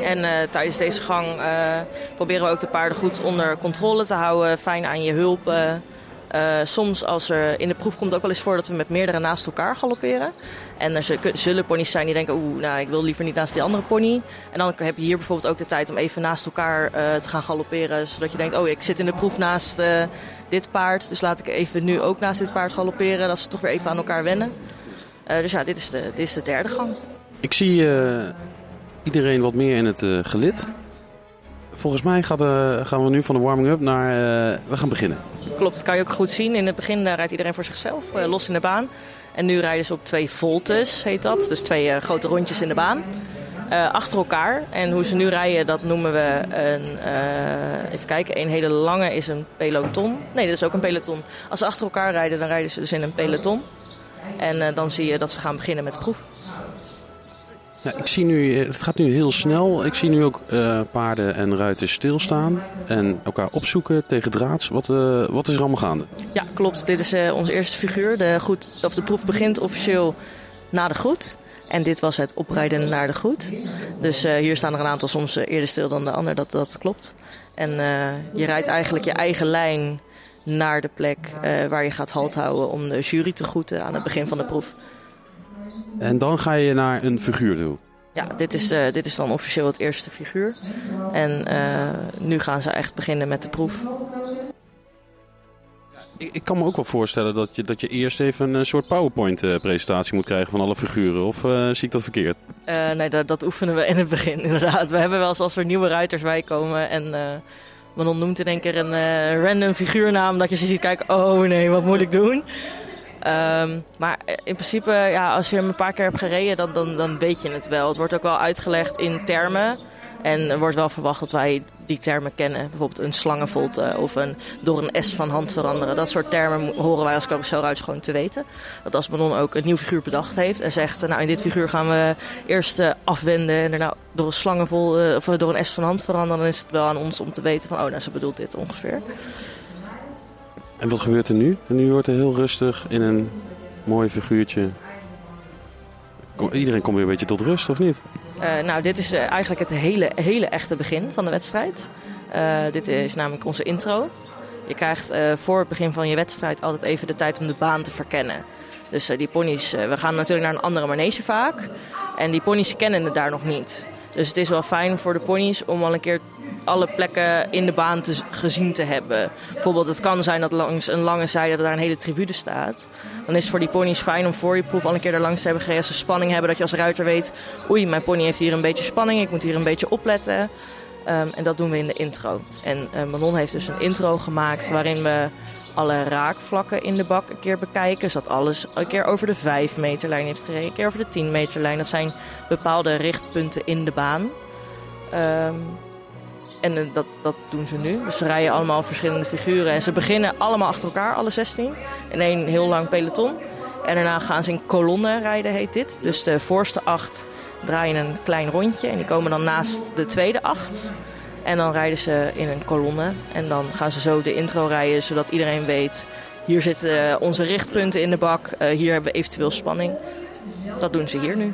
En eh, tijdens deze gang eh, proberen we ook de paarden goed onder controle te houden. Fijn aan je hulp. eh. Soms als er in de proef komt ook wel eens voor dat we met meerdere naast elkaar galopperen. En er zullen ponies zijn die denken, oeh, nou ik wil liever niet naast die andere pony. En dan heb je hier bijvoorbeeld ook de tijd om even naast elkaar te gaan galopperen. Zodat je denkt, oh ik zit in de proef naast dit paard. Dus laat ik even nu ook naast dit paard galopperen. Dat ze toch weer even aan elkaar wennen. Dus ja, dit is, de, dit is de derde gang. Ik zie iedereen wat meer in het eh, gelid. Volgens mij gaat, eh, gaan we nu van de warming-up naar... eh, we gaan beginnen. Klopt, kan je ook goed zien. In het begin rijdt iedereen voor zichzelf, los in de baan. En nu rijden ze op twee voltes, heet dat. Dus twee grote rondjes in de baan. achter elkaar. En hoe ze nu rijden, dat noemen we een... even kijken, een hele lange is een peloton. Nee, dat is ook een peloton. Als ze achter elkaar rijden, dan rijden ze dus in een peloton. En dan zie je dat ze gaan beginnen met de proef. Ik zie nu, eh, het gaat nu heel snel. Ik zie nu ook eh, paarden en ruiters stilstaan en elkaar opzoeken tegen draads. Wat, eh, wat is er allemaal gaande? Ja, klopt. Dit is onze eerste figuur. De, goed, of de proef begint officieel na de groet. En dit was het oprijden naar de groet. Dus hier staan er een aantal soms eerder stil dan de ander. Dat, dat klopt. En je rijdt eigenlijk je eigen lijn naar de plek waar je gaat halt houden om de jury te groeten aan het begin van de proef. En dan ga je naar een figuur toe. Ja, dit is, eh, dit is dan officieel het eerste figuur. En eh, nu gaan ze echt beginnen met de proef. Ik, ik kan me ook wel voorstellen dat je, dat je eerst even een soort PowerPoint-presentatie moet krijgen van alle figuren. Of eh, zie ik dat verkeerd? Eh, nee, dat, dat oefenen we in het begin [laughs] inderdaad. We hebben wel eens als er nieuwe ruiters bij komen en Manon noemt in één keer een uh, random figuurnaam dat je ze ziet kijken, oh nee, wat moet ik doen? Um, maar in principe, ja, als je hem een paar keer hebt gereden, dan, dan, dan weet je het wel. Het wordt ook wel uitgelegd in termen. En er wordt wel verwacht dat wij die termen kennen. Bijvoorbeeld een slangenvolte of een door een S van hand veranderen. Dat soort termen horen wij als carouselruiters gewoon te weten. Dat als Manon ook een nieuw figuur bedacht heeft en zegt... nou, in dit figuur gaan we eerst uh, afwenden en daarna door een slangenvol uh, of door een S van hand veranderen... dan is het wel aan ons om te weten van, oh, nou, ze bedoelt dit ongeveer. En wat gebeurt er nu? En nu wordt er heel rustig in een mooi figuurtje. Iedereen komt weer een beetje tot rust, of niet? Uh, nou, dit is uh, eigenlijk het hele, hele echte begin van de wedstrijd. Uh, dit is namelijk onze intro. Je krijgt eh, voor het begin van je wedstrijd altijd even de tijd om de baan te verkennen. Dus die ponies, we gaan natuurlijk naar een andere manege vaak. En die ponies kennen het daar nog niet. Dus het is wel fijn voor de ponies om al een keer alle plekken in de baan te, gezien te hebben. Bijvoorbeeld, het kan zijn dat langs een lange zijde daar een hele tribune staat. Dan is het voor die ponies fijn om voor je proef al een keer daar langs te hebben gereden. Als ze spanning hebben, dat je als ruiter weet... oei, mijn pony heeft hier een beetje spanning, ik moet hier een beetje opletten. Um, en dat doen we in de intro. En uh, Manon heeft dus een intro gemaakt waarin we alle raakvlakken in de bak een keer bekijken. Zodat alles een keer over de 5 meterlijn heeft gereden, een keer over de 10 meterlijn. Dat zijn bepaalde richtpunten in de baan. Um, en uh, dat, dat doen ze nu. Dus ze rijden allemaal verschillende figuren. En ze beginnen allemaal achter elkaar, alle 16. In één heel lang peloton. En daarna gaan ze in kolonnen rijden, heet dit. Dus de voorste acht draaien een klein rondje. En die komen dan naast de tweede acht. En dan rijden ze in een kolonne. En dan gaan ze zo de intro rijden, zodat iedereen weet... hier zitten onze richtpunten in de bak. Uh, hier hebben we eventueel spanning. Dat doen ze hier nu.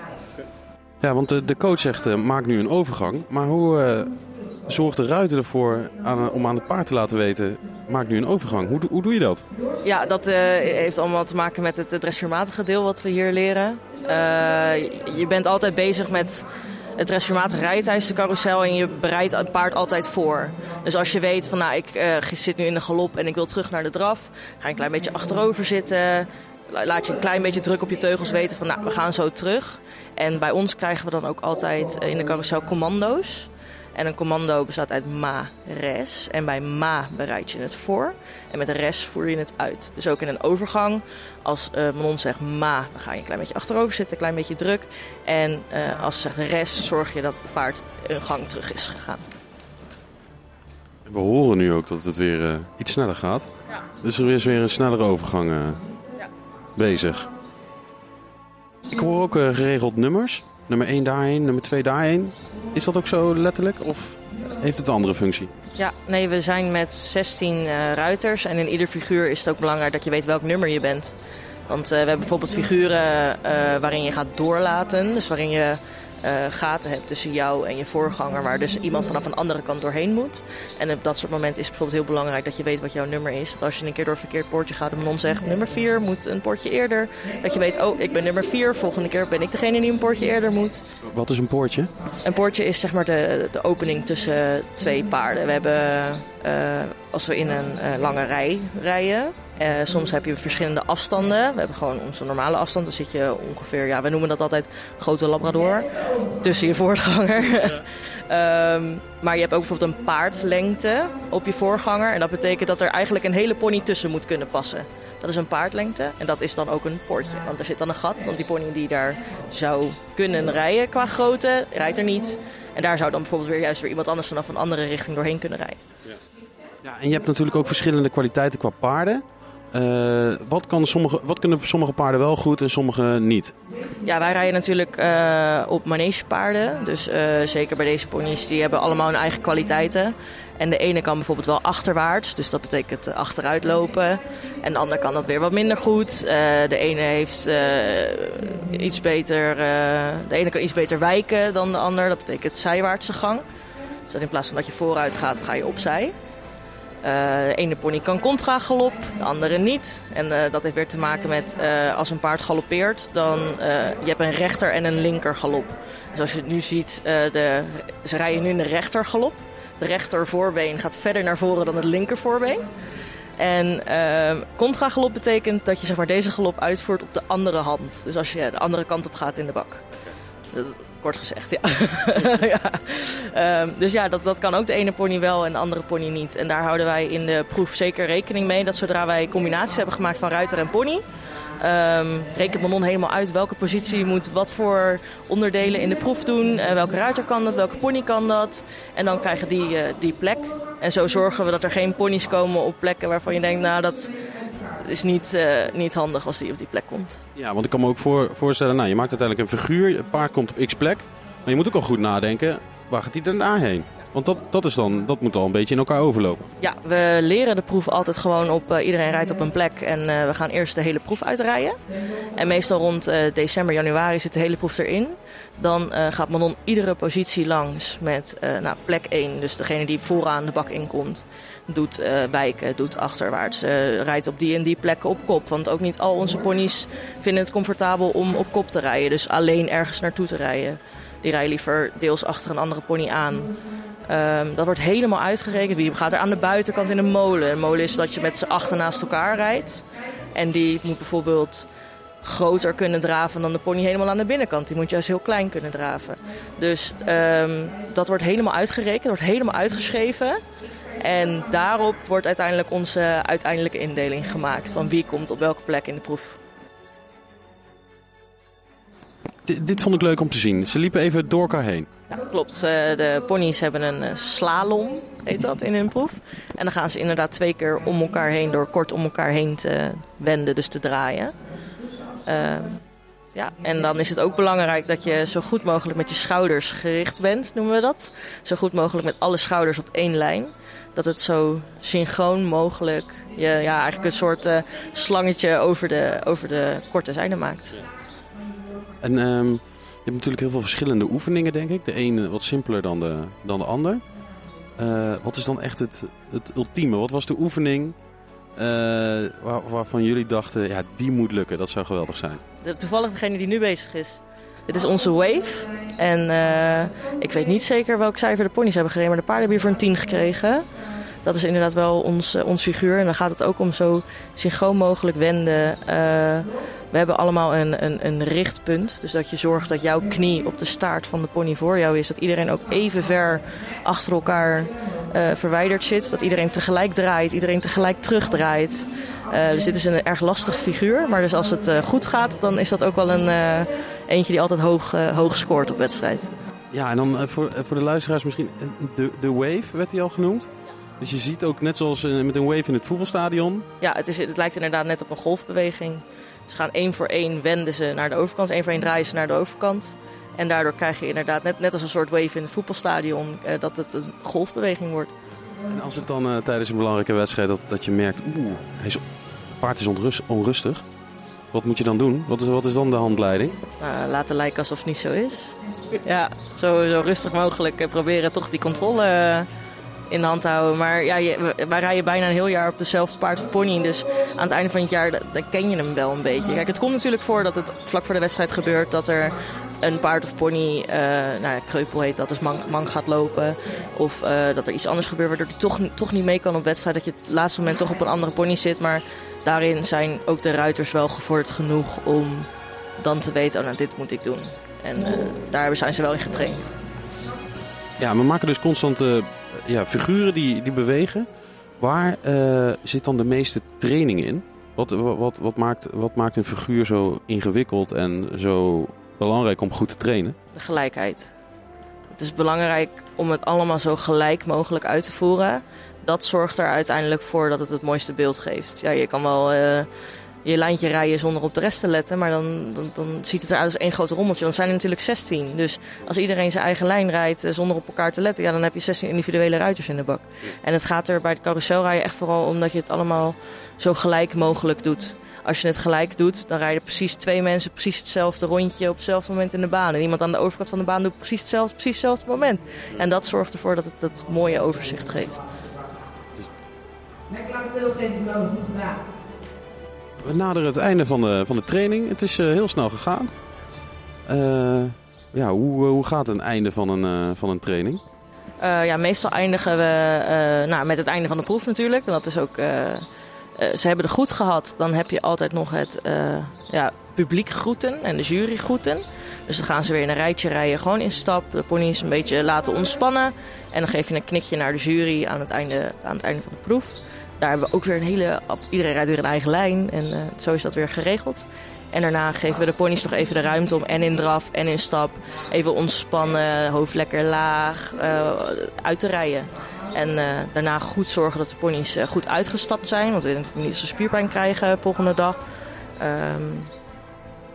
Ja, want de, de coach zegt, maak nu een overgang. Maar hoe zorgt de ruiter ervoor aan, om aan het paard te laten weten... maak nu een overgang? Hoe, hoe doe je dat? Ja, dat uh, heeft allemaal te maken met het dressuurmatige deel wat we hier leren. je bent altijd bezig met het dressuurmatig rijden tijdens de carousel en je bereidt het paard altijd voor. Dus als je weet van nou, ik uh, zit nu in de galop en ik wil terug naar de draf, ga je een klein beetje achterover zitten. Laat je een klein beetje druk op je teugels weten van nou, we gaan zo terug. En bij ons krijgen we dan ook altijd in de carousel commando's. En een commando bestaat uit ma, res. En bij ma bereid je het voor. En met res voer je het uit. Dus ook in een overgang, als uh, Manon zegt ma, dan ga je een klein beetje achterover zitten, een klein beetje druk. En uh, als ze zegt res, zorg je dat het paard een gang terug is gegaan. We horen nu ook dat het weer uh, iets sneller gaat. Ja. Dus er is weer een snellere overgang ja. bezig. Ik hoor ook eh, geregeld nummers. Nummer 1 daarheen, nummer 2 daarheen. Is dat ook zo letterlijk of heeft het een andere functie? Ja, nee, we zijn met 16 eh, ruiters. En in ieder figuur is het ook belangrijk dat je weet welk nummer je bent. Want eh, we hebben bijvoorbeeld figuren eh, waarin je gaat doorlaten. Dus waarin je eh, gaten hebt tussen jou en je voorganger. Waar dus iemand vanaf een andere kant doorheen moet. En op dat soort momenten is het bijvoorbeeld heel belangrijk dat je weet wat jouw nummer is. Dat als je een keer door een verkeerd poortje gaat en man zegt nummer 4 moet een poortje eerder. Dat je weet, oh ik ben nummer 4. Volgende keer ben ik degene die een poortje eerder moet. Wat is een poortje? Een poortje is zeg maar de, de opening tussen twee paarden. We hebben, eh, als we in een eh, lange rij rijden, eh, soms heb je verschillende afstanden. We hebben gewoon onze normale afstand. Dan zit je ongeveer, ja, we noemen dat altijd grote labrador tussen je voorganger. [laughs] Ehm, maar je hebt ook bijvoorbeeld een paardlengte op je voorganger. En dat betekent dat er eigenlijk een hele pony tussen moet kunnen passen. Dat is een paardlengte en dat is dan ook een poortje. Want er zit dan een gat, want die pony die daar zou kunnen rijden qua grootte, rijdt er niet. En daar zou dan bijvoorbeeld weer juist weer iemand anders vanaf een andere richting doorheen kunnen rijden. Ja, en je hebt natuurlijk ook verschillende kwaliteiten qua paarden. Eh, wat, kan sommige, wat kunnen sommige paarden wel goed en sommige niet? Ja, wij rijden natuurlijk eh, op manegepaarden. Dus eh, zeker bij deze ponies, die hebben allemaal hun eigen kwaliteiten. En de ene kan bijvoorbeeld wel achterwaarts, dus dat betekent achteruit lopen. En de ander kan dat weer wat minder goed. de ene heeft iets beter, de ene kan iets beter wijken dan de ander. Dat betekent zijwaartse gang. Dus in plaats van dat je vooruit gaat, ga je opzij. Uh, de ene pony kan contra galop, de andere niet. En uh, dat heeft weer te maken met uh, als een paard galoppeert, dan je hebt een rechter en een linker galop. Dus als je het nu ziet, de, ze rijden nu in de rechter galop. De rechter voorbeen gaat verder naar voren dan het linker voorbeen. En contra galop betekent dat je zeg maar, deze galop uitvoert op de andere hand. Dus als je de andere kant op gaat in de bak. Kort gezegd, ja. [laughs] Um, dus ja, dat, dat kan ook de ene pony wel en de andere pony niet. En daar houden wij in de proef zeker rekening mee dat zodra wij combinaties hebben gemaakt van ruiter en pony. Um, rekent Manon helemaal uit welke positie moet wat voor onderdelen in de proef doen. Uh, welke ruiter kan dat, welke pony kan dat. En dan krijgen die uh, die plek. En zo zorgen we dat er geen ponies komen op plekken waarvan je denkt, nou dat is niet, uh, niet handig als die op die plek komt. Ja, want ik kan me ook voor, voorstellen, nou, je maakt uiteindelijk een figuur, het paard komt op x plek. Maar je moet ook al goed nadenken, waar gaat die daarna heen? Want dat, dat, is dan, dat moet al een beetje in elkaar overlopen. Ja, we leren de proef altijd gewoon op. Uh, iedereen rijdt op een plek en uh, we gaan eerst de hele proef uitrijden. En meestal rond uh, december, januari zit de hele proef erin. Dan gaat Manon iedere positie langs met nou, plek 1, dus degene die vooraan de bak inkomt doet uh, wijken, doet achterwaarts, uh, rijdt op die en die plekken op kop. Want ook niet al onze ponies vinden het comfortabel om op kop te rijden. Dus alleen ergens naartoe te rijden. Die rijden liever deels achter een andere pony aan. Um, dat wordt helemaal uitgerekend. Wie gaat er aan de buitenkant in een molen? Een molen is dat je met z'n achter naast elkaar rijdt. En die moet bijvoorbeeld groter kunnen draven dan de pony helemaal aan de binnenkant. Die moet juist heel klein kunnen draven. Dus um, dat wordt helemaal uitgerekend, wordt helemaal uitgeschreven. En daarop wordt uiteindelijk onze uiteindelijke indeling gemaakt van wie komt op welke plek in de proef. D dit vond ik leuk om te zien. Ze liepen even door elkaar heen. Ja, klopt. De ponies hebben een slalom, heet dat, in hun proef. En dan gaan ze inderdaad twee keer om elkaar heen, door kort om elkaar heen te wenden, dus te draaien. Uh, ja, en dan is het ook belangrijk dat je zo goed mogelijk met je schouders gericht bent, noemen we dat. Zo goed mogelijk met alle schouders op één lijn dat het zo synchroon mogelijk je ja, eigenlijk een soort uh, slangetje over de, over de korte zijde maakt. En um, je hebt natuurlijk heel veel verschillende oefeningen, denk ik. De ene wat simpeler dan de, dan de ander. Uh, wat is dan echt het, het ultieme? Wat was de oefening uh, waar, waarvan jullie dachten, ja, die moet lukken, dat zou geweldig zijn? De, toevallig degene die nu bezig is. Dit is onze wave. En uh, ik weet niet zeker welk cijfer de ponies hebben gereden, maar de paarden hebben hier voor een 10 gekregen. Dat is inderdaad wel ons, uh, ons figuur. En dan gaat het ook om zo synchroon mogelijk wenden. Uh, we hebben allemaal een, een, een richtpunt. Dus dat je zorgt dat jouw knie op de staart van de pony voor jou is. Dat iedereen ook even ver achter elkaar verwijderd zit. Dat iedereen tegelijk draait, iedereen tegelijk terugdraait. Dus dit is een erg lastig figuur. Maar dus als het goed gaat, dan is dat ook wel een, eentje die altijd hoog, hoog scoort op wedstrijd. Ja, en dan voor, voor de luisteraars misschien, de, de wave werd die al genoemd. Dus je ziet ook net zoals met een wave in het voetbalstadion. Ja, het, is, het lijkt inderdaad net op een golfbeweging. Ze gaan één voor één wenden ze naar de overkant, één voor één draaien ze naar de overkant. En daardoor krijg je inderdaad, net, net als een soort wave in het voetbalstadion, eh, dat het een golfbeweging wordt. En als het dan eh, tijdens een belangrijke wedstrijd dat, dat je merkt, oeh, hij is, het paard is onrust, onrustig. Wat moet je dan doen? Wat is, wat is dan de handleiding? Nou, laten lijken alsof het niet zo is. Ja, zo, rustig mogelijk eh, proberen toch die controle eh, in de hand te houden. Maar ja, je, wij rijden bijna een heel jaar op dezelfde paard of pony. Dus aan het einde van het jaar dan ken je hem wel een beetje. Kijk, het komt natuurlijk voor dat het vlak voor de wedstrijd gebeurt dat er een paard of pony, nou ja, kreupel heet dat, dus mank, gaat lopen. Of dat er iets anders gebeurt waardoor hij toch, toch niet mee kan op wedstrijd. Dat je het laatste moment toch op een andere pony zit. Maar daarin zijn ook de ruiters wel gevorderd genoeg om dan te weten, oh nou dit moet ik doen. En eh, daar zijn ze wel in getraind. Ja, we maken dus constant eh, ja, figuren die, die bewegen. Waar eh, zit dan de meeste training in? Wat, wat, wat, maakt, wat maakt een figuur zo ingewikkeld en zo belangrijk om goed te trainen? De gelijkheid. Het is belangrijk om het allemaal zo gelijk mogelijk uit te voeren. Dat zorgt er uiteindelijk voor dat het het mooiste beeld geeft. Ja, je kan wel eh, je lijntje rijden zonder op de rest te letten, maar dan, dan, dan ziet het eruit als één groot rommeltje. Dan zijn er natuurlijk 16. Dus als iedereen zijn eigen lijn rijdt eh, zonder op elkaar te letten, ja, dan heb je 16 individuele ruiters in de bak. En het gaat er bij het carouselrijden echt vooral om dat je het allemaal zo gelijk mogelijk doet. Als je het gelijk doet, dan rijden precies twee mensen precies hetzelfde rondje op hetzelfde moment in de baan. En iemand aan de overkant van de baan doet precies hetzelfde, precies hetzelfde moment. En dat zorgt ervoor dat het dat mooie overzicht geeft. Lekker lang. Goed gedaan. We naderen het einde van de, van de training. Het is eh, heel snel gegaan. Eh, ja, hoe, eh, hoe gaat een einde van een, eh, van een training? Eh, ja, meestal eindigen we eh, nou, met het einde van de proef natuurlijk. En dat is ook. ze hebben er goed gehad. Dan heb je altijd nog het eh, ja, publiek groeten en de jury groeten. Dus dan gaan ze weer in een rijtje rijden, gewoon in stap. De ponies een beetje laten ontspannen. En dan geef je een knikje naar de jury aan het einde, aan het einde van de proef. Daar hebben we ook weer een hele. Iedereen rijdt weer een eigen lijn. En eh, zo is dat weer geregeld. En daarna geven we de ponies nog even de ruimte om en in draf en in stap even ontspannen, hoofd lekker laag, eh, uit te rijden. En eh, daarna goed zorgen dat de ponies goed uitgestapt zijn, want we niet zo spierpijn krijgen volgende dag. Ehm,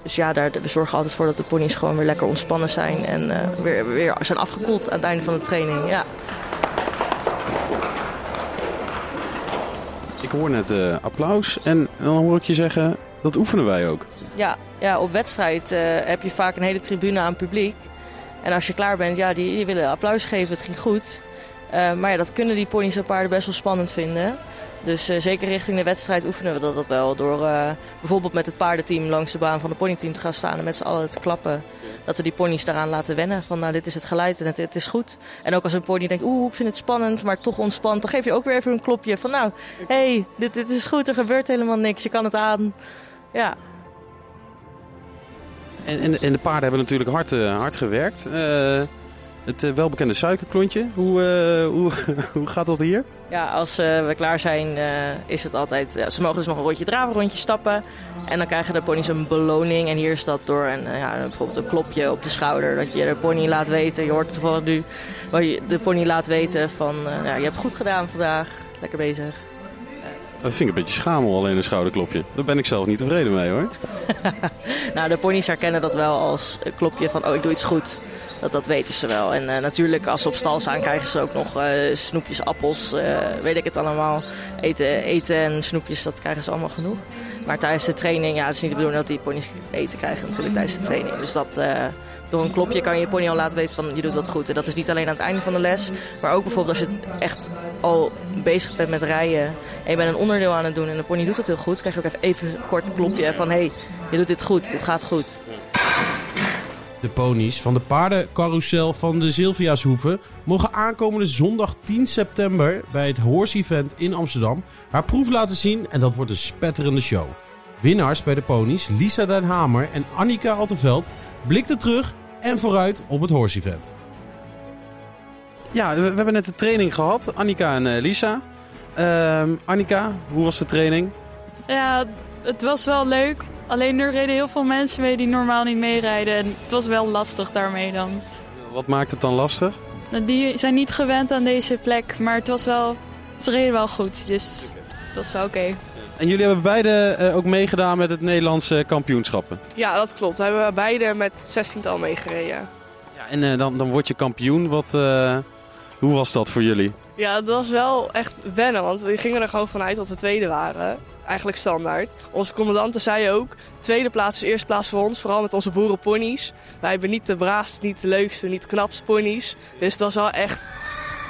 dus ja, daar, we zorgen altijd voor dat de ponies gewoon weer lekker ontspannen zijn en weer, weer zijn afgekoeld aan het einde van de training. Ja. Ik hoor net eh, applaus en dan hoor ik je zeggen, dat oefenen wij ook. Ja, ja, op wedstrijd eh, heb je vaak een hele tribune aan publiek. En als je klaar bent, ja, die, willen applaus geven, het ging goed. Eh, maar ja, dat kunnen die ponies en paarden best wel spannend vinden. Dus eh, zeker richting de wedstrijd oefenen we dat, dat wel. Door eh, bijvoorbeeld met het paardenteam langs de baan van het ponyteam te gaan staan en met z'n allen te klappen. Dat we die ponies daaraan laten wennen. Van nou, dit is het geluid en het, is goed. En ook als een pony denkt, oeh, ik vind het spannend, maar toch ontspant. Dan geef je ook weer even een klopje van nou, hey, dit, dit is goed, er gebeurt helemaal niks, je kan het aan. Ja, En, en, de paarden hebben natuurlijk hard, eh, hard gewerkt. Eh, het eh, welbekende suikerklontje, hoe, eh, [laughs] hoe, hoe gaat dat hier? Ja, als eh, we klaar zijn, is het altijd. ja, ze mogen dus nog een rondje draven, rondje stappen. En dan krijgen de ponies een beloning. En hier is dat door een, ja, bijvoorbeeld een klopje op de schouder. Dat je de pony laat weten. Je hoort het toevallig nu. Waar je de pony laat weten van. je hebt goed gedaan vandaag. Lekker bezig. Dat vind ik een beetje schamel, alleen een schouderklopje. Daar ben ik zelf niet tevreden mee hoor. [laughs] Nou, de ponies herkennen dat wel als klopje van. Oh, ik doe iets goed. Dat, dat weten ze wel. En eh, natuurlijk, als ze op stal staan, krijgen ze ook nog eh, snoepjes, appels. eh, weet ik het allemaal. Eten, eten en snoepjes, dat krijgen ze allemaal genoeg. Maar tijdens de training, ja, het is niet de bedoeling dat die ponies eten krijgen natuurlijk tijdens de training. Dus dat, eh, door een klopje kan je je pony al laten weten van je doet wat goed. En dat is niet alleen aan het einde van de les, maar ook bijvoorbeeld als je het echt al bezig bent met rijden en je bent een onderdeel aan het doen en de pony doet het heel goed, krijg je ook even, even een kort klopje van hé, hey, je doet dit goed, dit gaat goed. De ponies van de paardencarousel van de Sylviashoeve mogen aankomende zondag 10 september bij het Horse Event in Amsterdam haar proef laten zien en dat wordt een spetterende show. Winnaars bij de ponies Lisa Den Hamer en Annika Alteveld blikten terug en vooruit op het Horse Event. Ja, we, we hebben net de training gehad, Annika en eh, Lisa. Ehm, Annika, hoe was de training? Ja, het was wel leuk. Alleen er reden heel veel mensen mee die normaal niet meerijden. En het was wel lastig daarmee dan. Wat maakt het dan lastig? Die zijn niet gewend aan deze plek, maar het was wel, ze reden wel goed. Dus dat is wel oké. En jullie hebben beide eh, ook meegedaan met het Nederlandse kampioenschappen. Ja, dat klopt. We hebben beide met het 16-tal meegereden. Ja, en eh, dan, dan word je kampioen. Wat, eh, hoe was dat voor jullie? Ja, het was wel echt wennen, want we gingen er gewoon vanuit dat we tweede waren. Eigenlijk standaard. Onze commandante zei ook, tweede plaats is eerste plaats voor ons, vooral met onze boerenponies. Wij hebben niet de braafste, niet de leukste, niet de knapste ponies. Dus het was wel echt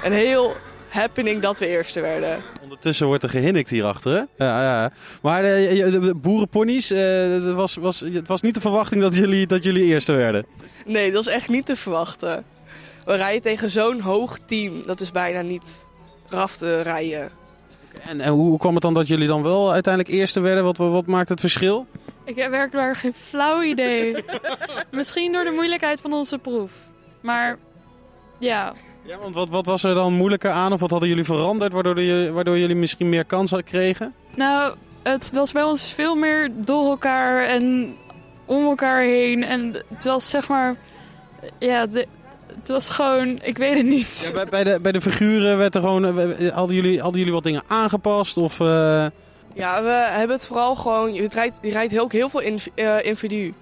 een heel happening dat we eerste werden. Ondertussen wordt er gehinnikt hierachter, hè? Ja, ja. Maar eh, je- de boerenponies, eh, het, was, was, het was niet de verwachting dat jullie, dat jullie eerste werden. Nee, dat is echt niet te verwachten. We rijden tegen zo'n hoog team, dat is bijna niet raf te rijden. En, en hoe kwam het dan dat jullie dan wel uiteindelijk eerste werden? Wat, wat maakt het verschil? Ik heb werkelijk geen flauw idee. [laughs] Misschien door de moeilijkheid van onze proef. Maar ja, Ja, want wat, wat was er dan moeilijker aan of wat hadden jullie veranderd waardoor, jullie, waardoor jullie misschien meer kans hadden kregen? nou, het was bij ons veel meer door elkaar en om elkaar heen. En het was zeg maar, ja, de- het was gewoon, ik weet het niet. Ja, bij, bij, de, bij de figuren werd er gewoon, eh, hadden, jullie, hadden jullie wat dingen aangepast? Of, eh, Ja, we hebben het vooral gewoon. Je rijdt, je rijdt heel, heel veel in, eh, individu.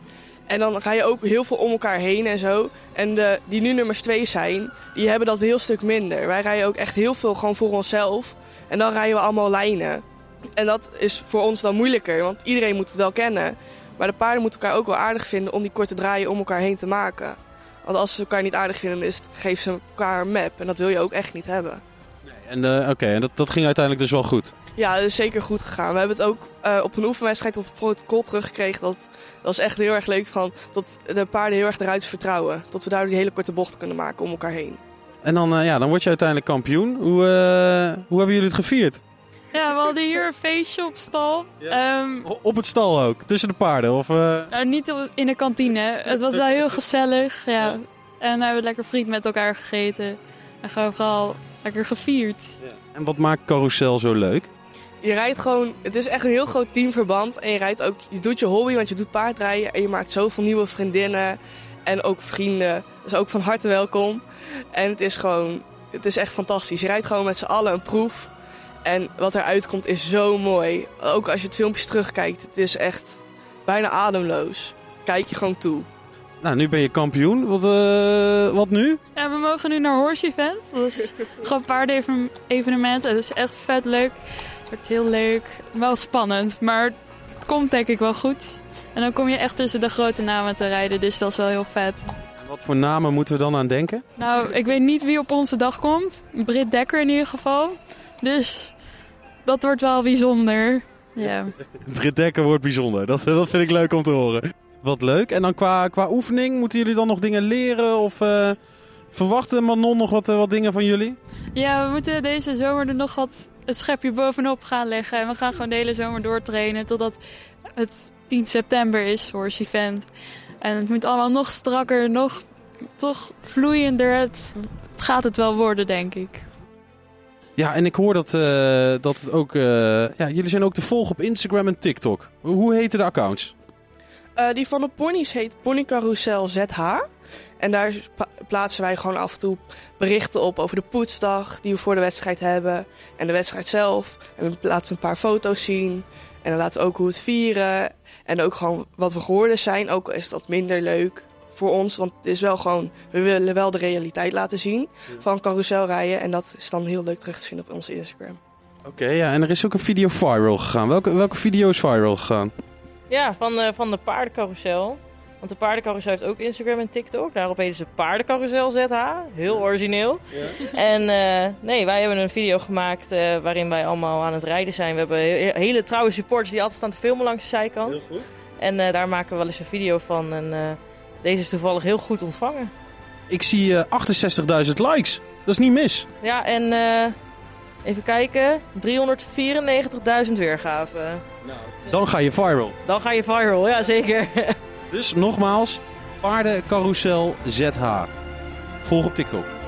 En dan ga je ook heel veel om elkaar heen en zo. En de, die nu nummers twee zijn, die hebben dat een heel stuk minder. Wij rijden ook echt heel veel gewoon voor onszelf. En dan rijden we allemaal lijnen. En dat is voor ons dan moeilijker, want iedereen moet het wel kennen. Maar de paarden moeten elkaar ook wel aardig vinden om die korte draaien om elkaar heen te maken. Want als ze elkaar niet aardig vinden, is het, geven ze elkaar een map. En dat wil je ook echt niet hebben. en eh, oké, en dat, dat ging uiteindelijk dus wel goed. Ja, dat is zeker goed gegaan. We hebben het ook eh, op een oefenwedstrijd op het protocol teruggekregen. Dat, dat was echt heel erg leuk van dat de paarden heel erg de ruiters vertrouwen. Dat we daardoor die hele korte bochten kunnen maken om elkaar heen. En dan, eh, ja, dan word je uiteindelijk kampioen. Hoe, hoe hebben jullie het gevierd? Ja, we hadden hier een feestje op stal. Ehm, Op het stal ook, tussen de paarden? Of, eh? nou, niet in de kantine. Het was wel heel gezellig, ja. En we hebben lekker friet met elkaar gegeten. En gewoon vooral lekker gevierd. En wat maakt carousel zo leuk? Je rijdt gewoon, het is echt een heel groot teamverband. En je rijdt ook, je doet je hobby, want je doet paardrijden. En je maakt zoveel nieuwe vriendinnen en ook vrienden. Dus ook van harte welkom. En het is gewoon, het is echt fantastisch. Je rijdt gewoon met z'n allen een proef. En wat eruit komt is zo mooi. Ook als je het filmpjes terugkijkt, het is echt bijna ademloos. Kijk je gewoon toe. Nou, nu ben je kampioen. Wat, eh, wat nu? Ja, we mogen nu naar Horse Event. Dat is [laughs] gewoon een paardenevenement. Het is echt vet leuk. Het wordt heel leuk. Wel spannend, maar het komt denk ik wel goed. En dan kom je echt tussen de grote namen te rijden, dus dat is wel heel vet. En wat voor namen moeten we dan aan denken? Nou, ik weet niet wie op onze dag komt. Britt Dekker in ieder geval. Dus dat wordt wel bijzonder. Ja. [laughs] Britt Dekker wordt bijzonder. Dat, dat vind ik leuk om te horen. Wat leuk. En dan qua, qua oefening, moeten jullie dan nog dingen leren? Of eh, verwachten Manon nog wat, eh, wat dingen van jullie? ja, we moeten deze zomer er nog wat een schepje bovenop gaan leggen. En we gaan gewoon de hele zomer doortrainen totdat het 10 september is, Horse Event. En het moet allemaal nog strakker, nog toch vloeiender. Het, het gaat het wel worden, denk ik. Ja, en ik hoor dat, eh, dat het ook... eh, ja, jullie zijn ook te volgen op Instagram en TikTok. Hoe heten de accounts? Eh, die van de ponies heet Pony Carousel ZH. En daar plaatsen wij gewoon af en toe berichten op over de poetsdag die we voor de wedstrijd hebben. En de wedstrijd zelf. En we laten een paar foto's zien. En dan laten we ook hoe we het vieren. En ook gewoon wat we geworden zijn. Ook is dat minder leuk voor ons. Want het is wel gewoon, we willen wel de realiteit laten zien van carouselrijden. En dat is dan heel leuk terug te vinden op onze Instagram. Oké, ja, en er is ook een video viral gegaan. Welke, welke video is viral gegaan? Ja, van, eh, van de paardencarousel. Want de paardencarousel heeft ook Instagram en TikTok. Daarop heten ze paardencarousel ZH. Heel origineel. En eh, nee, wij hebben een video gemaakt eh, waarin wij allemaal aan het rijden zijn. We hebben he- hele trouwe supporters die altijd staan te filmen langs de zijkant. goed. En eh, daar maken we wel eens een video van. En eh, deze is toevallig heel goed ontvangen. Ik zie eh 68.000 likes. Dat is niet mis. Ja, en eh, even kijken. 394.000 weergaven. Dan ga je viral. Dan ga je viral, ja zeker. Dus nogmaals, paardencarousel ZH. Volg op TikTok.